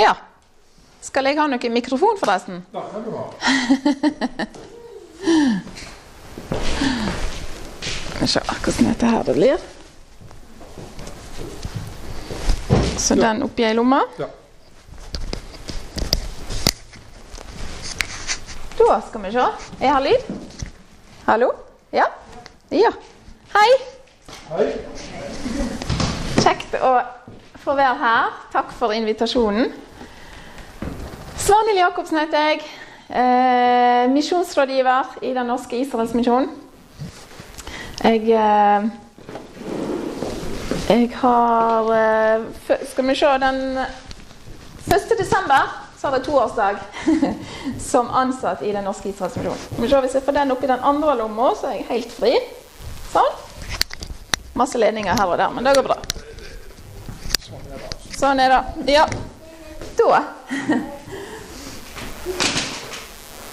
Ja. Skal jeg ha noe mikrofon, forresten? Ja, det du ha Skal vi se hvordan dette her det blir. Så den oppi ei lomme. Ja. Da skal vi se. Jeg har lyd. Hallo? Ja? Ja. Hei. Hei. Kjekt å få være her. Takk for invitasjonen. Svanhild Jacobsen heter jeg. Eh, misjonsrådgiver i Den norske Israelsmisjonen. Jeg eh, Jeg har eh, Skal vi se Den 1. desember så har jeg toårsdag som ansatt i Den norske Israelsmisjonen. Hvis jeg får den oppi den andre lomma, så er jeg helt fri. Sånn. Masse ledninger her og der, men det går bra. Sånn er det. Ja. Da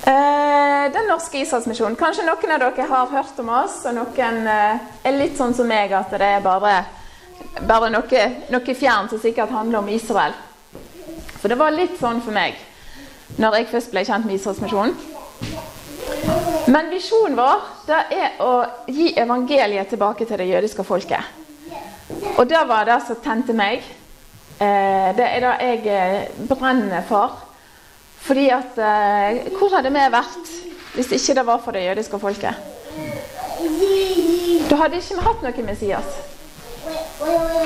Den norske Israelsmisjonen. Kanskje noen av dere har hørt om oss, og noen eh, er litt sånn som meg, at det er bare, bare noe, noe fjernt som sikkert handler om Israel. For det var litt sånn for meg når jeg først ble kjent med Israelsmisjonen. Men visjonen vår det er å gi evangeliet tilbake til det jødiske folket. Og det var det som tente meg. Eh, det er det jeg eh, brenner for. Fordi at eh, Hvor hadde vi vært hvis ikke det var for det jødiske folket? Da hadde ikke vi hatt noe Messias.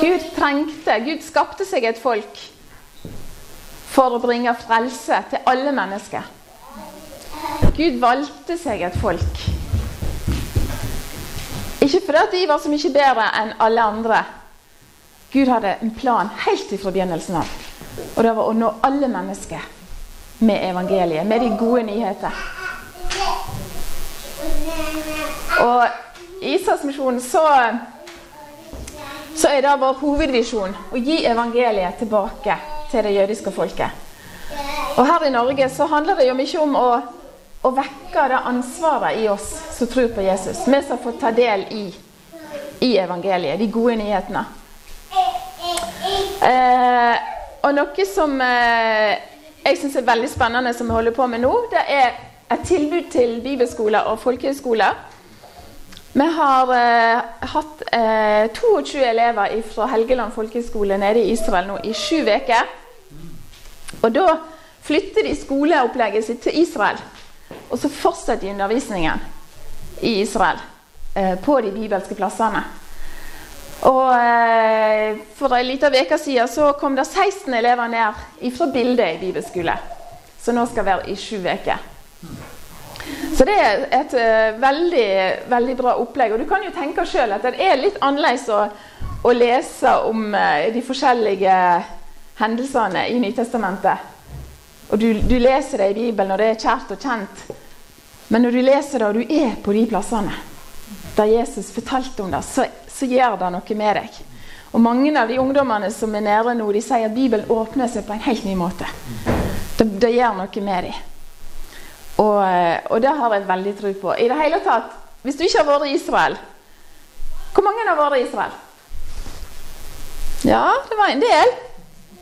Gud trengte, Gud skapte seg et folk for å bringe frelse til alle mennesker. Gud valgte seg et folk. Ikke fordi de var så mye bedre enn alle andre. Gud hadde en plan helt fra begynnelsen av. Og det var å nå alle mennesker med evangeliet, med de gode nyheter. Og i Isaksmisjonen så, så er det vår hovedvisjon å gi evangeliet tilbake til det jødiske folket. Og her i Norge så handler det jo mye om å, å vekke det ansvaret i oss som tror på Jesus. Vi som får ta del i, i evangeliet, de gode nyhetene. Eh, og noe som eh, jeg syns er veldig spennende som vi holder på med nå, det er et tilbud til bibelskoler og folkehøyskoler. Vi har eh, hatt eh, 22 elever fra Helgeland folkehøgskole nede i Israel nå i sju uker. Og da flytter de skoleopplegget sitt til Israel. Og så fortsetter de undervisningen i Israel eh, på de bibelske plassene. Og eh, For en liten uke siden så kom det 16 elever ned fra Bildet i bibelskole. som nå skal være i sju uker. Så det er et eh, veldig, veldig bra opplegg. Og du kan jo tenke sjøl at det er litt annerledes å, å lese om eh, de forskjellige hendelsene i Nytestamentet. Og du, du leser det i Bibelen, og det er kjært og kjent. Men når du leser det, og du er på de plassene der Jesus fortalte om det, så, så gjør det noe med deg. Og mange av de ungdommene som er nede nå, de sier at Bibelen åpner seg på en helt ny måte. Det, det gjør noe med dem. Og, og, det har jeg veldig tro på. I det hele tatt, Hvis du ikke har vært i Israel Hvor mange har vært i Israel? Ja, det var en del.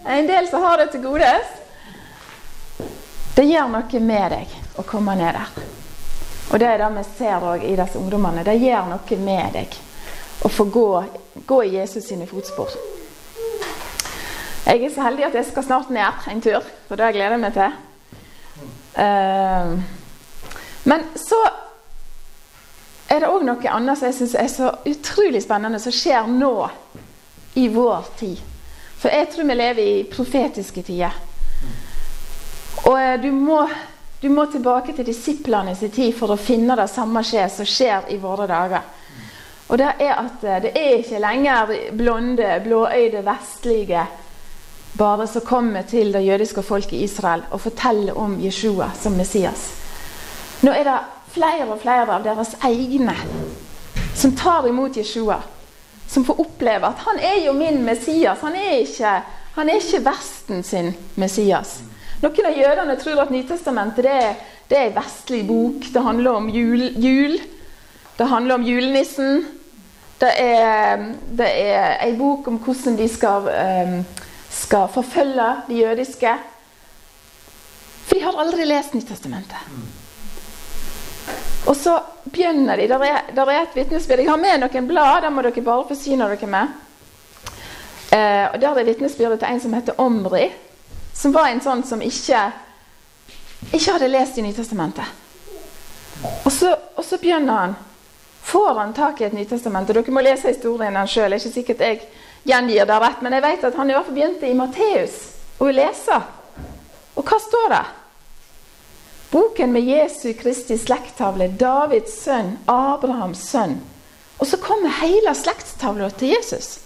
En del som har det til godes. Det gjør noe med deg å komme ned der. Og det er det vi ser i disse ungdommene. Det gjør noe med deg å få gå, gå i Jesus sine fotspor. Jeg er så heldig at jeg skal snart ned en tur, for det gleder jeg meg til. Uh, men så er det òg noe annet som jeg syns er så utrolig spennende, som skjer nå i vår tid. For jeg tror vi lever i profetiske tider. Og uh, du må, du må tilbake til disiplene sin tid for å finne det samme skje som skjer i våre dager. Og det er at uh, det er ikke lenger blonde, blåøyde, vestlige bare som kommer til det jødiske folket i Israel og forteller om Jeshua som Messias. Nå er det flere og flere av deres egne som tar imot Jeshua. Som får oppleve at han er jo min Messias. Han er ikke, han er ikke Vesten sin Messias. Noen av jødene tror at Nytestamentet det det er en vestlig bok. Det handler om jul. jul. Det handler om julenissen. Det er, det er en bok om hvordan de skal um, skal forfølge de jødiske. For de har aldri lest Nyttestamentet. Og så begynner de. Der er, der er et vitnesbyrd. Jeg har med noen blad. Det må dere bare forsyne dere med. Eh, og Der er vitnesbyrdet til en som heter Omri. Som var en sånn som ikke, ikke hadde lest i Nytestamentet. Og så, og så begynner han. Får han tak i et Nytestamentet? Dere må lese historien hans sjøl. Ikke sikkert jeg gjengir det rett, men jeg vet at han i hvert fall begynte i Matteus å lese. Og hva står det? Boken med Jesu Kristi slektstavle, Davids sønn, Abrahams sønn. Og så kommer hele slektstavla til Jesus.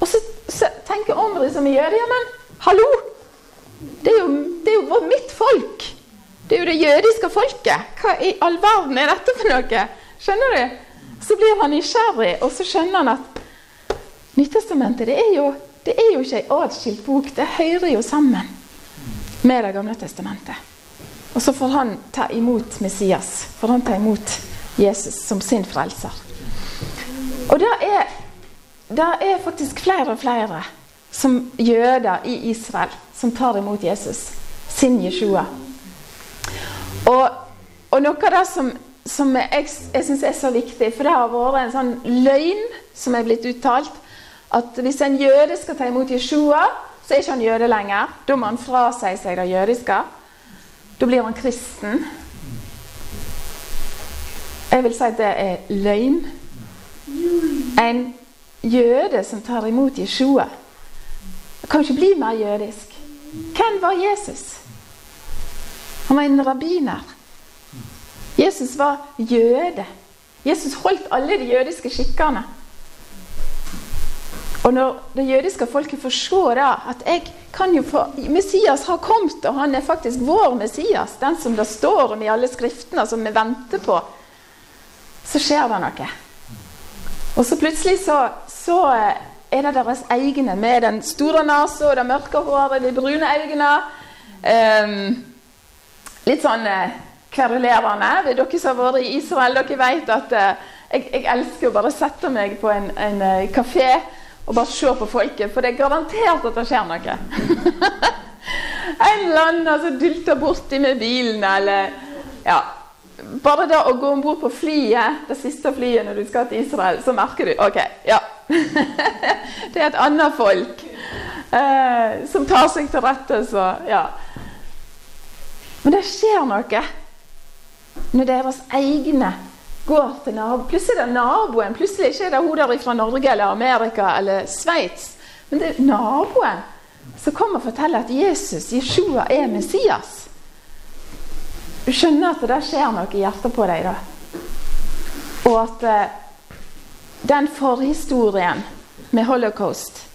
Og så, så tenker Omri som gjør det, ja, men hallo! Det er, jo, det er jo mitt folk. Det er jo det jødiske folket. Hva i all verden er dette for noe? Skjønner du? Så blir han nysgjerrig, og så skjønner han at Nyttestamentet det er jo, det er jo ikke en atskilt bok. Det hører jo sammen med Det gamle testamentet. Og så får han ta imot Messias. Får han ta imot Jesus som sin frelser. Og det er, det er faktisk flere og flere som jøder i Israel som tar imot Jesus, sin Jeshua. Og, og noe av det som, som jeg, jeg syns er så viktig, for det har vært en sånn løgn som er blitt uttalt, at hvis en jøde skal ta imot Jeshua, så er ikke han jøde lenger. Da må han frasi seg det jødiske. Da blir han kristen. Jeg vil si at det er løgn. En jøde som tar imot Jeshua, kan ikke bli mer jødisk. Hvem var Jesus? Han var en rabbiner. Jesus var jøde. Jesus holdt alle de jødiske skikkene. Og når det jødiske folket se da, at jeg kan jo få, Messias har kommet, og han er faktisk vår Messias, den som det står om i alle skriftene, som vi venter på, så skjer det noe. Og så plutselig så, så er det deres egne, med den store nesa og det mørke håret, de brune øynene. Um, litt sånn uh, kverulerende. Dere som har vært i Israel, dere vet at uh, jeg, jeg, elsker å bare sette meg på en, en uh, kafé og bare se på folket, for det er garantert at det skjer noe. en eller annen som dulter borti med bilen, eller ja. Bare det å gå om bord på flyet, det siste flyet når du skal til Israel, så merker du OK, ja. det er et annet folk eh, som tar seg til rette, så ja. Men det skjer noe når deres egne går til naboen. Plutselig er det naboen. Plutselig ikke er det hun der fra Norge eller Amerika eller Sveits. Men det er naboen som kommer og forteller at Jesus, Jeshua, er Messias. Du skjønner at det skjer noe i hjertet på deg da. Og at eh, den forhistorien med holocaust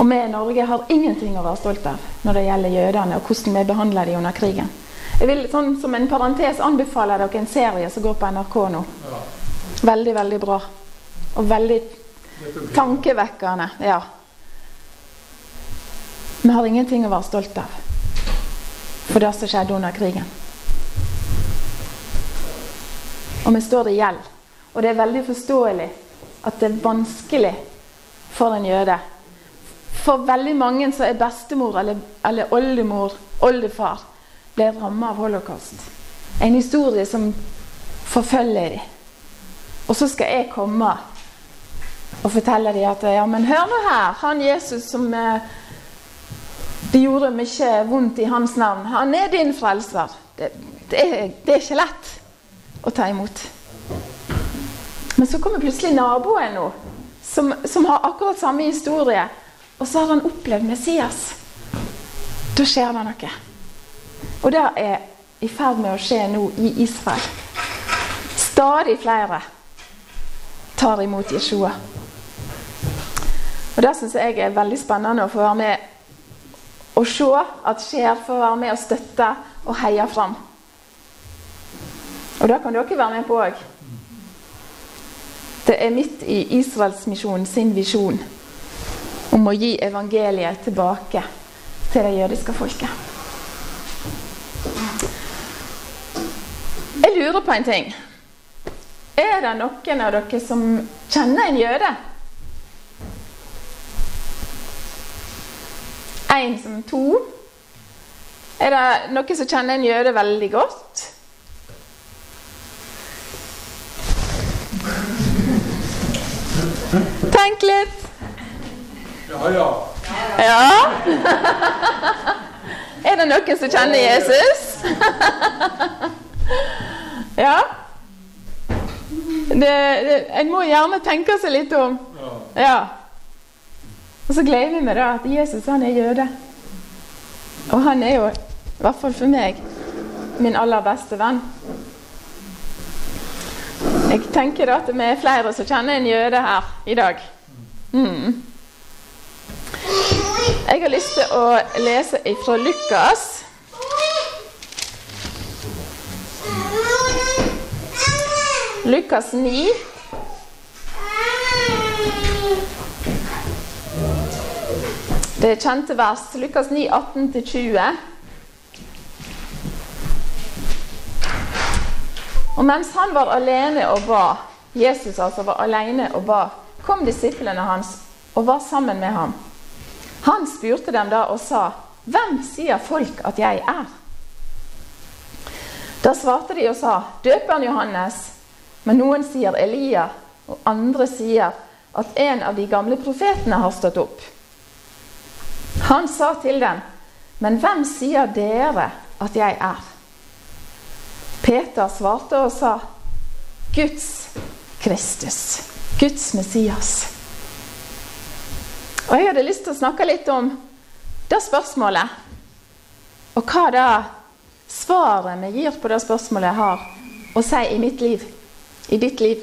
og vi i Norge har ingenting å være stolt av når det gjelder jødene og hvordan vi behandler dem under krigen. Jeg vil sånn som en parentes anbefale dere en serie som går på NRK nå. Veldig, veldig bra. Og veldig tankevekkende. Ja. Vi har ingenting å være stolt av for det som skjedde under krigen. Og vi står i gjeld. Og det er veldig forståelig at det er vanskelig for en jøde. For veldig mange så er bestemor eller, eller oldemor, oldefar, ble rammet av holocaust. En historie som forfølger dem. Og så skal jeg komme og fortelle dem at ja, men hør nå her, han Jesus som eh, de gjorde mye vondt i hans navn. Han er din frelser. Det, det, det er ikke lett å ta imot. Men så kommer plutselig naboen nå, som, som har akkurat samme historie. Og så har han opplevd Messias. Da skjer det noe. Og det er i ferd med å skje nå i Israel. Stadig flere tar imot Jeshua. Og Det syns jeg er veldig spennende å få være med og se at skjer. Få være med og støtte og heie fram. Og det kan dere være med på òg. Det er midt i Israelsmisjonen sin visjon om å gi evangeliet tilbake til det jødiske folket. Jeg lurer på en ting. Er det noen av dere som kjenner en jøde? En som to. Er det noen som kjenner en jøde veldig godt? Tenk litt. Ja, ja. Ja. Er det noen som kjenner Jesus? Ja. Det, det, en må gjerne tenke seg litt om. ja. Og så gleder vi meg da at Jesus han er jøde. Og han er jo, i hvert fall for meg, min aller beste venn. Tenker at vi er flere som kjenner en jøde her i dag. Mm. Jeg har lyst til å lese fra Lukas. Lukas 9. Det er kjente vers. Lukas 9, 18-20. Og mens han var alene og ba, Jesus altså var alene og ba, kom disiplene hans og var sammen med ham. Han spurte dem da og sa, 'Hvem sier folk at jeg er?' Da svarte de og sa, 'Døperen Johannes', men noen sier Elia, og andre sier at en av de gamle profetene har stått opp. Han sa til dem, 'Men hvem sier dere at jeg er?' Peter svarte og sa, 'Guds Kristus, Guds Messias'. Og Jeg hadde lyst til å snakke litt om det spørsmålet, og hva da svaret vi gir på det spørsmålet har å si i mitt liv, i ditt liv.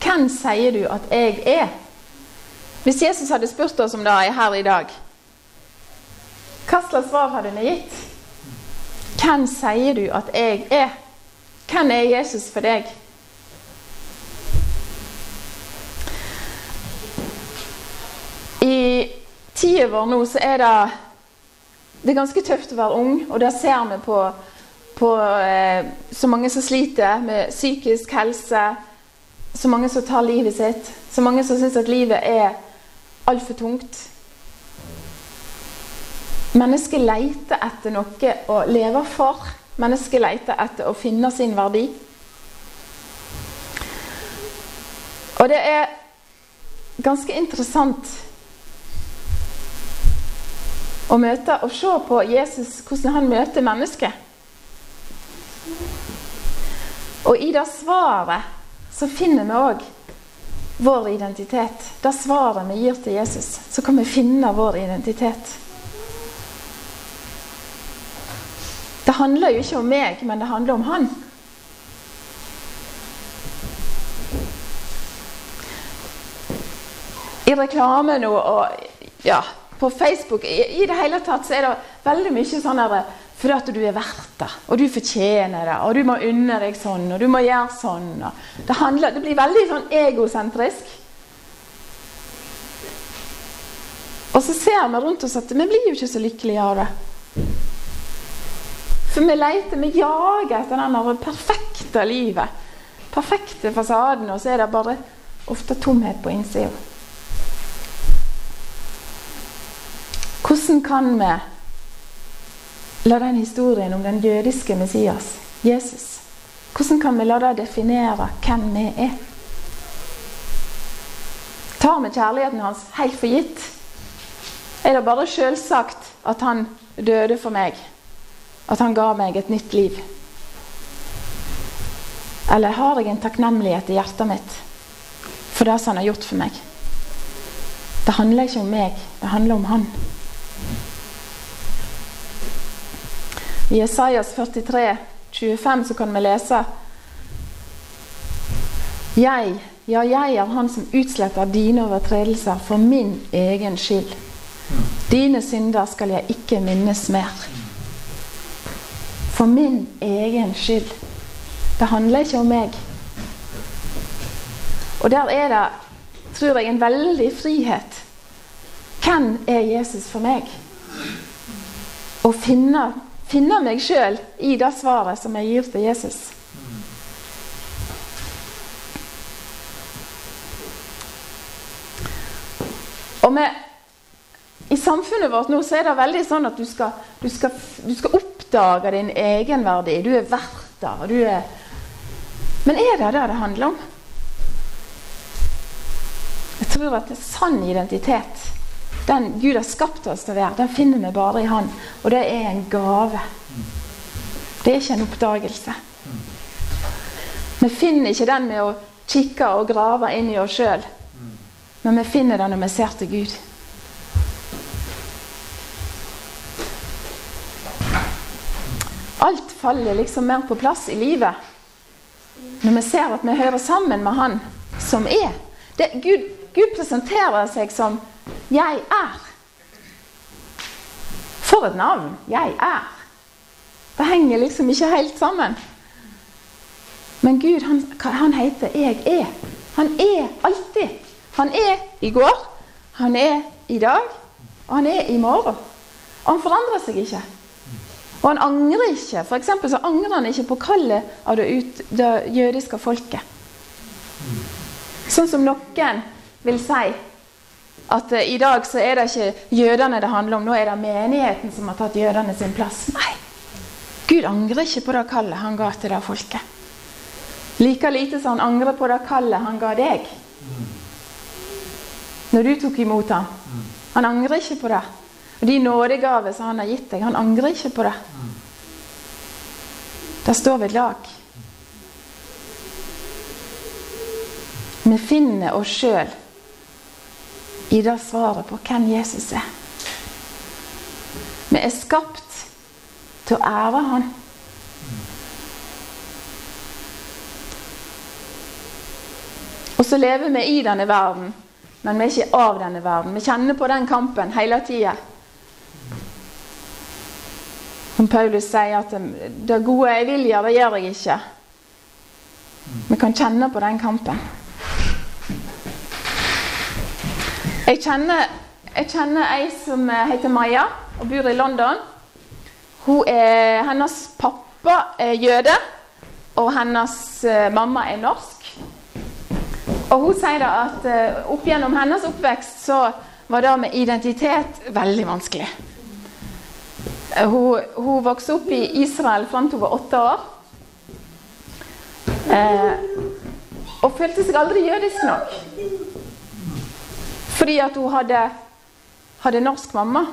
Hvem sier du at jeg er? Hvis Jesus hadde spurt oss om det er her i dag, hva slags svar hadde vi gitt? Hvem sier du at jeg er? Hvem er Jesus for deg? I tida vår nå så er det Det er ganske tøft å være ung, og det ser vi på, på eh, så mange som sliter med psykisk helse, så mange som tar livet sitt, så mange som syns at livet er altfor tungt. Mennesket leter etter noe å leve for. Mennesket leter etter å finne sin verdi. Og det er ganske interessant å møte og se på Jesus, hvordan han møter mennesket. Og i det svaret så finner vi òg vår identitet. Det svaret vi gir til Jesus, så kan vi finne vår identitet. Det handler jo ikke om meg, men det handler om han. I reklame og, og ja, på Facebook i, i, det hele tatt så er det veldig mye sånn der fordi at du er verdt det, og du fortjener det, og du må unne deg sånn, og du må gjøre sånn. Det, handler, det, blir veldig sånn egosentrisk. Og så ser vi rundt oss at vi blir jo ikke så lykkelige av det. For vi leter, vi jager etter den perfekte livet. Perfekte fasaden, og så er det bare ofte tomhet på innsida. Hvordan kan vi la den historien om den jødiske Messias, Jesus Hvordan kan vi la det definere hvem vi er? Tar vi kjærligheten hans helt for gitt? Er det bare selvsagt at han døde for meg? At han ga meg et nytt liv? Eller har jeg en takknemlighet i hjertet mitt for det som han har gjort for meg? Det handler ikke om meg, det handler om han. I Jesajas 43, 25 så kan vi lese Jeg, ja, jeg er han som utsletter dine overtredelser for min egen skyld. Dine synder skal jeg ikke minnes mer. For min egen skyld. Det handler ikke om meg. Og der er det, tror jeg, en veldig frihet. Hvem er Jesus for meg? Å finne finne meg sjøl i det svaret som jeg gir til Jesus. Og med, I samfunnet vårt nå så er det veldig sånn at du skal, du skal, du skal oppdage din egenverdi. Du er verdt det. Du er Men er det det det handler om? Jeg tror at en sann identitet, den Gud har skapt oss til å være, den finner vi bare i Han. Og det er en gave. Det er ikke en oppdagelse. Vi finner ikke den med å kikke og grave inn i oss sjøl. Men vi finner den når vi ser til Gud. Alt faller liksom mer på plass i livet når vi ser at vi hører sammen med Han som er. Det, Gud, Gud presenterer seg som 'Jeg er'. For et navn! 'Jeg er'. Det henger liksom ikke helt sammen. Men Gud, han, han heter 'Jeg er'. Han er alltid. Han er i går, han er i dag, og han er i morgen. Og han forandrer seg ikke. Og han angrer ikke. For så angrer han ikke på kallet av det, ut, det jødiske folket. Sånn som noen vil si at uh, i dag så er det ikke jødene det handler om, nå er det menigheten som har tatt jødene sin plass. Nei. Gud angrer ikke på det kallet han ga til det folket. Like lite som han angrer på det kallet han ga deg når du tok imot ham. Han angrer ikke på det. Og de nådegaver som han har gitt deg, han angrer ikke på det. Det står ved lag. Vi finner oss sjøl i det svaret på hvem Jesus er. Vi er skapt til å ære Han. Og så lever vi i denne verden, men vi er ikke av denne verden. Vi kjenner på den kampen hele tida. Som Paulus sier at det gode jeg vil gjøre, det gjør jeg ikke. Vi kan kjenne på den kampen. Jeg kjenner, jeg kjenner ei som heter Maja og bor i London. Er, hennes pappa er jøde, og hennes uh, mamma er norsk. Og Hun sier da at uh, opp gjennom hennes oppvekst så var det med identitet veldig vanskelig. Hun, hun, vokste opp i Israel fram til hun var åtte år. Eh, og følte seg aldri jødisk nok. Fordi at hun hadde, hadde norsk mamma.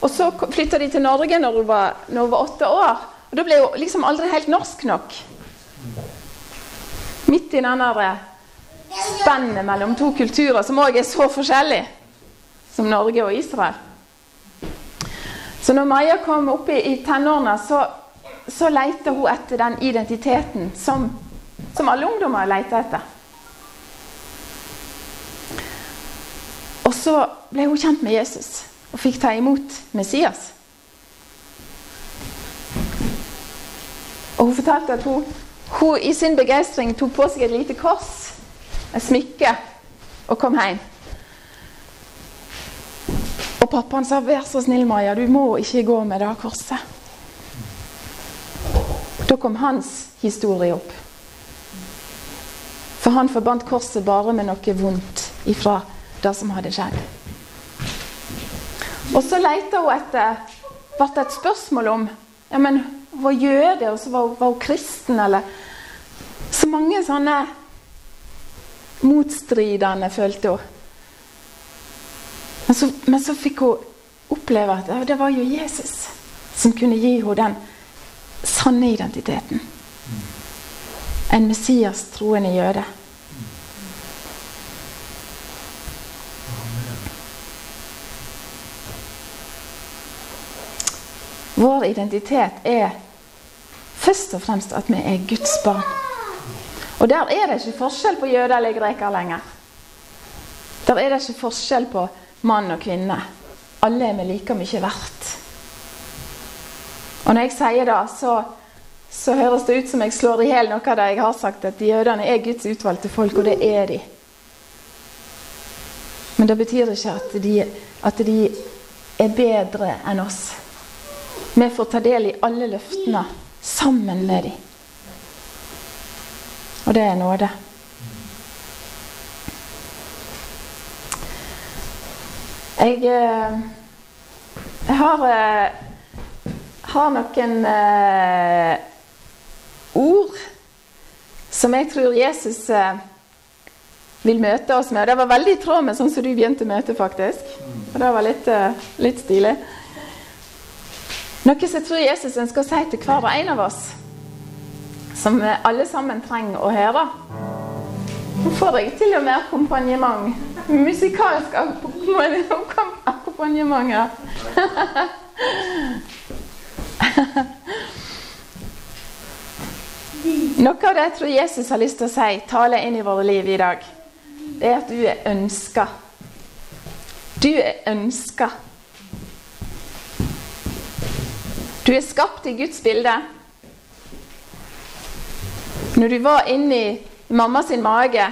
Og så flytta de til Norge når hun, var, når hun var åtte år. Og da ble hun liksom aldri helt norsk nok. Midt i den spennet mellom to kulturer som òg er så forskjellige som Norge og Israel. Så når Maja kom opp i, i tenårene, så, så leter hun etter den identiteten som, som alle ungdommer leter etter. Og så ble hun kjent med Jesus og fikk ta imot Messias. Og Hun fortalte at hun, hun i sin begeistring tok på seg et lite kors, et smykke, og kom hjem. Og pappaen sa 'Vær så snill, Maja, du må ikke gå med det korset'. Da kom hans historie opp. For han forbandt korset bare med noe vondt ifra det som hadde skjedd. Og så leita hun etter Ble det et spørsmål om ja, men Hun var jøde, og så var, var hun kristen, eller Så mange sånne motstridende, følte hun. Men så, men så fikk hun oppleve at det var jo Jesus som kunne gi henne den sanne identiteten. En Messias-troende jøde. Vår identitet er først og fremst at vi er Guds barn. Og der er det ikke forskjell på jøder eller greker lenger. Der er det ikke forskjell på mann og kvinne. Alle er vi like mye verdt. Og når jeg sier det, så, så høres det ut som jeg slår i hjel noe av det jeg har sagt, at jødene er Guds utvalgte folk, og det er de. Men det betyr ikke at de, at de er bedre enn oss. Vi får ta del i alle løftene sammen med dem. Og det er nåde. Jeg, eh, Jeg har, eh, har noen eh, ord som jeg tror Jesus vil møte oss med. Og Det var veldig i tråd med sånn som du begynte møtet, faktisk. Og det var litt, litt stilig. Noe som jeg tror Jesus ønsker å si til hver og en av oss, som alle sammen trenger å høre. Nå får jeg til og med akkompagnement. Musikalsk akkompagnement her. Noe av det jeg tror Jesus har lyst til å si, tale inn i våre liv i dag, det er at du er ønska. Du er ønska. Du er skapt i Guds bilde. Når du var inni mamma sin mage,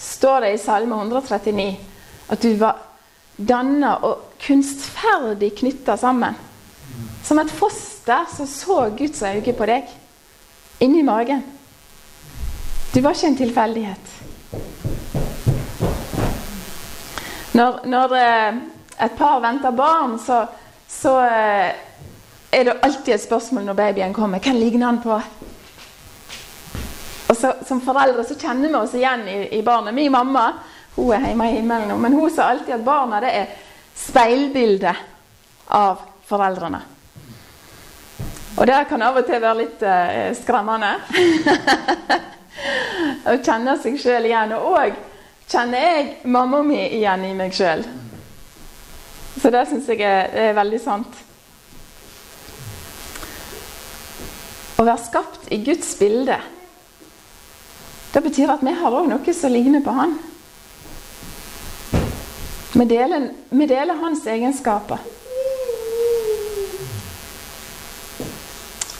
står det i Salme 139 at du var danna og kunstferdig knytta sammen. Som et foster som så Guds øyne på deg inni magen. Du var ikke en tilfeldighet. Når, når eh, et par venter barn, så, så eh, er det alltid et spørsmål når babyen kommer. Hvem ligner han på? Og så, Som foreldre så kjenner vi oss igjen i, i barnet. Min mamma hun er hjemme i himmelen nå, men hun sa alltid at barna det er speilbildet av foreldrene. Og det kan av og til være litt eh, skremmende. Å kjenne seg sjøl igjen. Og òg kjenner jeg mamma mi igjen i meg sjøl. Så det syns jeg er, er veldig sant. Å være skapt i Guds bilde, det betyr at vi har òg noe som ligner på Han. Vi deler, vi deler hans egenskaper.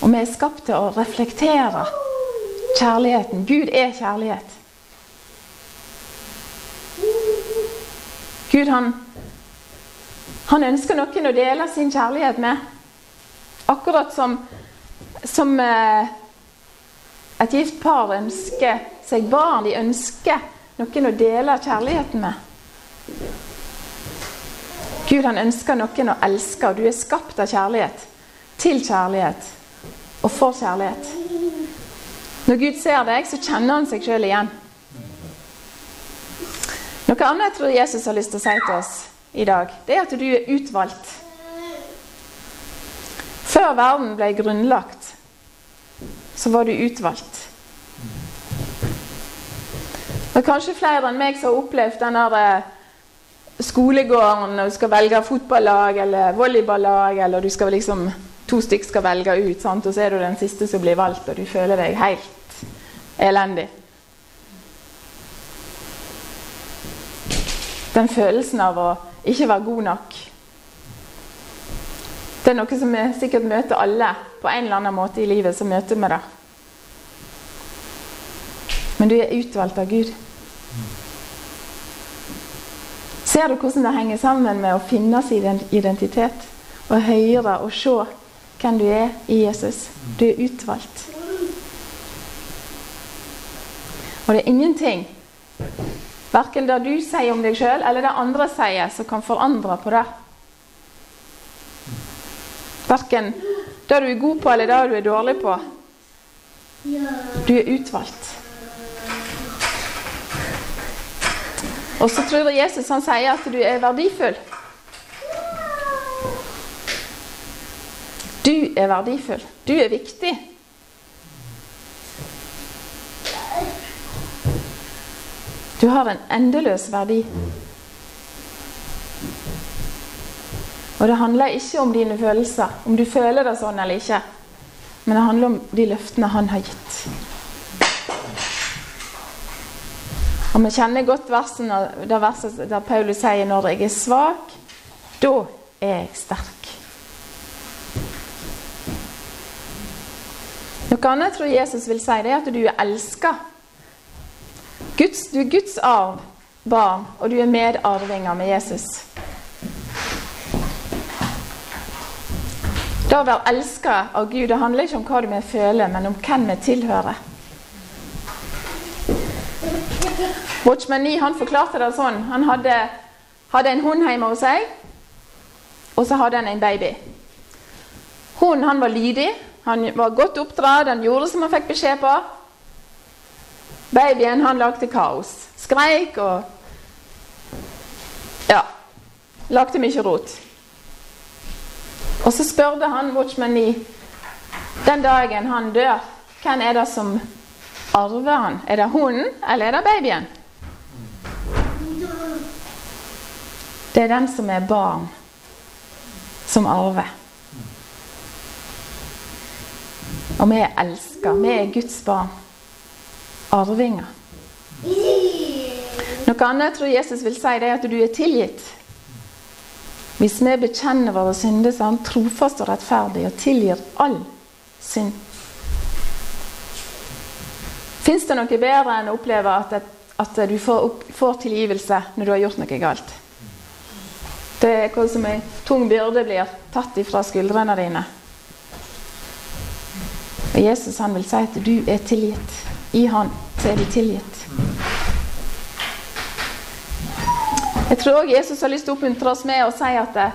Og vi er skapt til å reflektere kjærligheten. Gud er kjærlighet. Gud han, han ønsker noen å dele sin kjærlighet med. Akkurat som som eh, et gift par ønsker seg barn. De ønsker noen å dele kjærligheten med. Gud han ønsker noen å elske, og du er skapt av kjærlighet. Til kjærlighet og for kjærlighet. Når Gud ser deg, så kjenner han seg sjøl igjen. Noe annet jeg tror Jesus har lyst til å si til oss i dag, det er at du er utvalgt. Før verden ble grunnlagt, så var du utvalgt. Det er kanskje flere enn meg som har opplevd den der skolegården når du skal velge fotballag eller volleyballag, eller du skal liksom, to stykker skal velge ut, sant? og så er du den siste som blir valgt, og du føler deg helt elendig. Den følelsen av å ikke være god nok. Det er noe som vi sikkert møter alle på en eller annen måte i livet. så møter vi det. Men du er utvalgt av Gud. Ser du hvordan det henger sammen med å finne sin identitet? Og høre og se hvem du er i Jesus. Du er utvalgt. Og det er ingenting, verken det du sier om deg sjøl, eller det andre sier, som kan forandre på det. Verken det du er god på, eller det du er dårlig på. Du er utvalgt. Og så tror jeg Jesus han sier at du er verdifull. Du er verdifull. Du er viktig. Du har en endeløs verdi. Og det handler ikke om dine følelser, om du føler det sånn eller ikke. Men det handler om de løftene han har gitt. Og Vi kjenner godt versen, der, verset der Paulus sier 'når jeg er svak, da er jeg sterk'. Noe annet jeg tror Jesus vil si, det er at du er elska. du er Guds arv, barn, og du er medarvinger med Jesus. Det å være elska av Gud det handler ikke om hva du føler, men om hvem vi tilhører. Watchman Nee han forklarte det sånn. Han hadde, hadde en hund hjemme hos seg. og så hadde han en baby. Hun han var lydig, han var godt oppdratt, han gjorde som han fikk beskjed på. Babyen han lagde kaos. Skreik og Ja. Lagde mye rot. Og så spurte han Watchman Nee den dagen han dør, hvem er det som arver han? Er det hunden, eller er det babyen? Det er den som er barn, som arver. Og vi er elska. Vi er Guds barn. Arvinger. Noe annet jeg tror Jesus vil si, det er at du er tilgitt. Hvis vi bekjenner våre synder, så er han trofast og rettferdig og tilgir all synd. Fins det noe bedre enn å oppleve at, at du får, opp, får, tilgivelse når du har gjort noe galt? Det er hva som en tung byrde blir tatt ifra skuldrene dine. Og Jesus han vil si at du er tilgitt. I Han så er du tilgitt. Jeg tror òg Jesus har lyst til å oppmuntre oss med å si at det,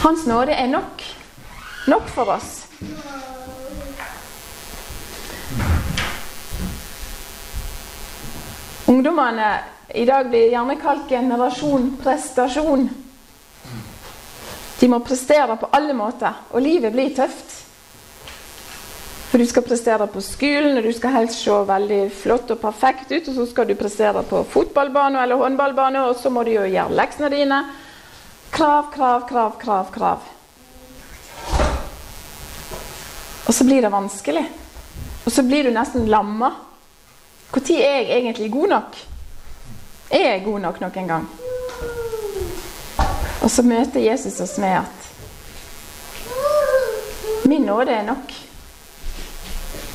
Hans nåde er nok. Nok for oss. Ungdommene i dag blir gjerne kalt generasjon prestasjon. De må prestere på alle måter, og livet blir tøft. For du skal prestere på skolen, og du skal helst se veldig flott og perfekt ut. Og så skal du prestere på fotballbane eller håndballbane, og så må du jo gjøre leksene dine. Krav, krav, krav, krav, krav. Og så blir det vanskelig. Og så blir du nesten lamma. Når er jeg egentlig god nok? Er jeg god nok noen gang? Og så møter Jesus oss med at min nåde er nok.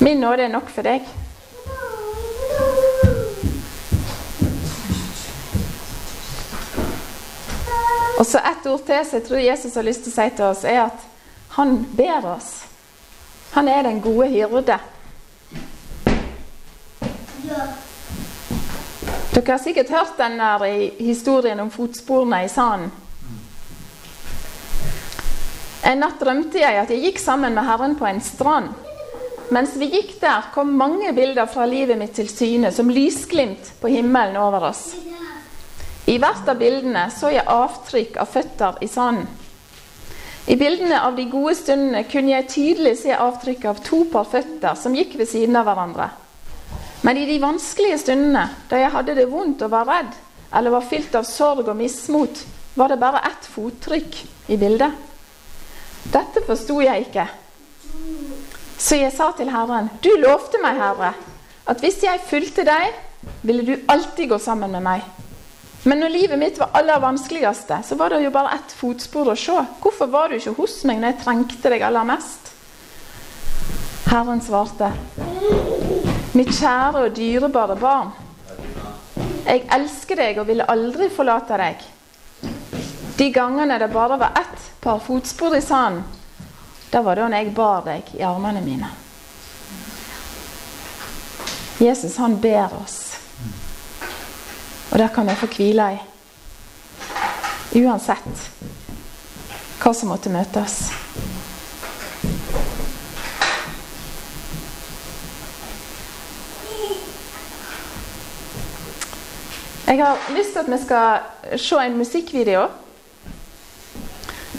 Min nåde er nok for deg. Og så ett ord til som jeg tror Jesus har lyst til å si til oss, er at han ber oss. Han er den gode hyrde. Dere har sikkert hørt den der historien om fotsporene i sanden. En natt drømte jeg at jeg gikk sammen med Herren på en strand. Mens vi gikk der, kom mange bilder fra livet mitt til syne, som lysglimt på himmelen over oss. I hvert av bildene så jeg avtrykk av føtter i sanden. I bildene av de gode stundene kunne jeg tydelig se avtrykk av to par føtter som gikk ved siden av hverandre. Men i de vanskelige stundene, da jeg hadde det vondt og var redd, eller var fylt av sorg og mismot, var det bare ett fottrykk i bildet. Dette forsto jeg ikke. Så jeg sa til Herren, du lovte meg, Herre, at hvis jeg fulgte deg, ville du alltid gå sammen med meg. Men når livet mitt var aller vanskeligste, så var det jo bare ett fotspor å se. Hvorfor var du ikke hos meg når jeg trengte deg aller mest? Herren svarte, mitt kjære og dyrebare barn. Jeg elsker deg og vil aldri forlate deg. De gangene det bare var ett par fotspor i sanden, da var det da jeg bar deg i armene mine. Jesus, han ber oss. Og det kan vi få hvile i. Uansett hva som måtte møte oss. Jeg har lyst til at vi skal se en musikkvideo.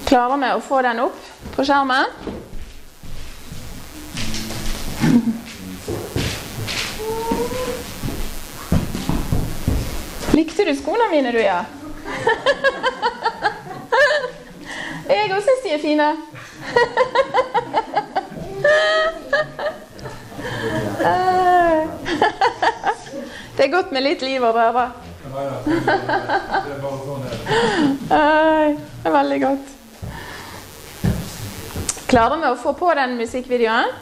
Klarer vi å få den opp på skjermen? Likte du skoene mine, du, ja? Jeg òg syns de er fine. Det er godt med litt liv og røre. Det er veldig godt. Klarer vi å få på den musikkvideoen?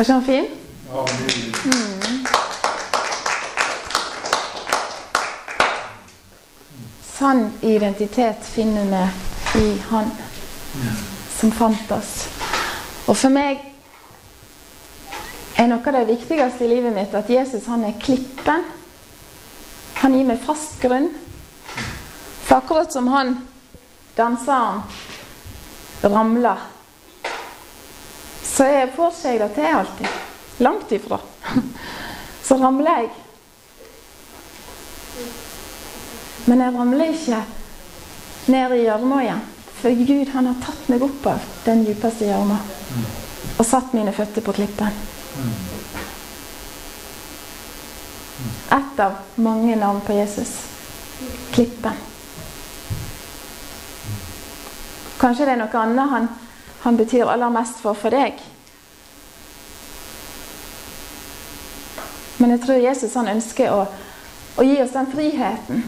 Var ikke han fin? Mm. Sann identitet finner vi i Han som fant oss. Og for meg er noe av det viktigste i livet mitt at Jesus han er klippen. Han gir meg fast grunn. For akkurat som han danseren ramla så jeg det til alltid. Langt ifra. Så ramler jeg. Men jeg ramler ikke ned i gjørma igjen. For Gud han har tatt meg opp av den djupeste gjørma og satt mine føtter på klippen. Ett av mange navn på Jesus. Klippen. Kanskje det er noe annet han, han betyr aller mest for for deg. Men jeg tror Jesus han ønsker å, å gi oss den friheten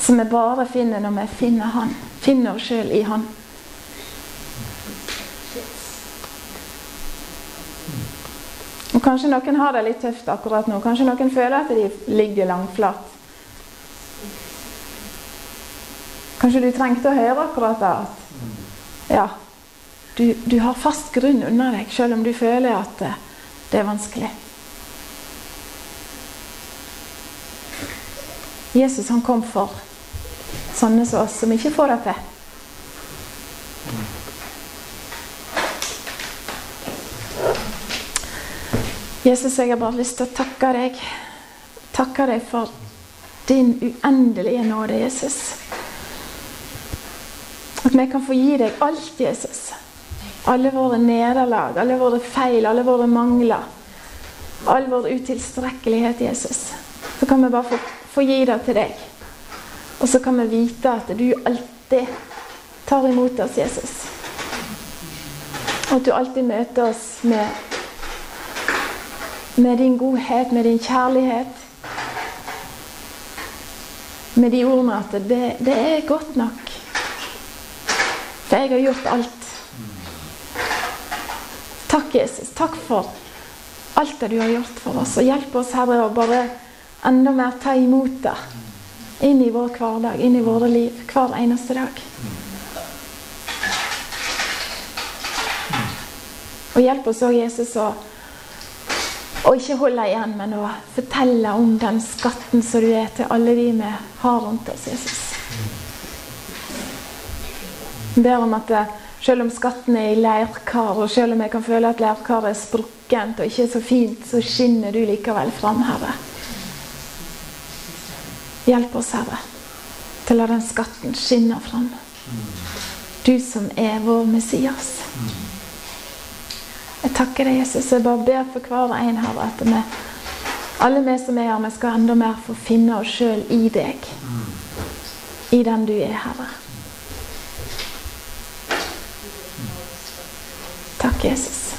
som vi bare finner når vi finner Han. Finner oss sjøl i Han. Og Kanskje noen har det litt tøft akkurat nå. Kanskje noen føler at de ligger langflat. Kanskje du trengte å høre akkurat det. At ja, du, du har fast grunn under deg, selv om du føler at det er vanskelig. Jesus han kom for sånne som oss, som ikke får det til. Jesus, jeg har bare lyst til å takke deg. Takke deg for din uendelige nåde, Jesus. At vi kan få gi deg alt, Jesus. Alle våre nederlag, alle våre feil, alle våre mangler. All vår utilstrekkelighet, Jesus. Så kan vi bare få, få gi det til deg. Og så kan vi vite at du alltid tar imot oss, Jesus. Og at du alltid møter oss med, med din godhet, med din kjærlighet. Med de ordene at det, det er godt nok. For jeg har gjort alt. Takk, Jesus. Takk for alt det du har gjort for oss. Og hjelp oss, Herre, å bare enda mer ta imot det inn i vår hverdag, inn i våre liv, hver eneste dag. Og hjelp oss òg, Jesus, å, å ikke holde igjen, men å fortelle om den skatten som du er til alle de vi har rundt oss, Jesus. Jeg ber om at selv om skatten er i leirkar, og selv om jeg kan føle at leirkaret er sprukkent og ikke så fint, så skinner du likevel fram, Herre. Hjelp oss, Herre, til å la den skatten skinne fram. Du som er vår Messias. Jeg takker deg, Jesus. Jeg bare ber for hver en, Herre, at vi, alle vi som er her, vi skal enda mer få finne oss sjøl i deg. I den du er, Herre. Takk, Jesus.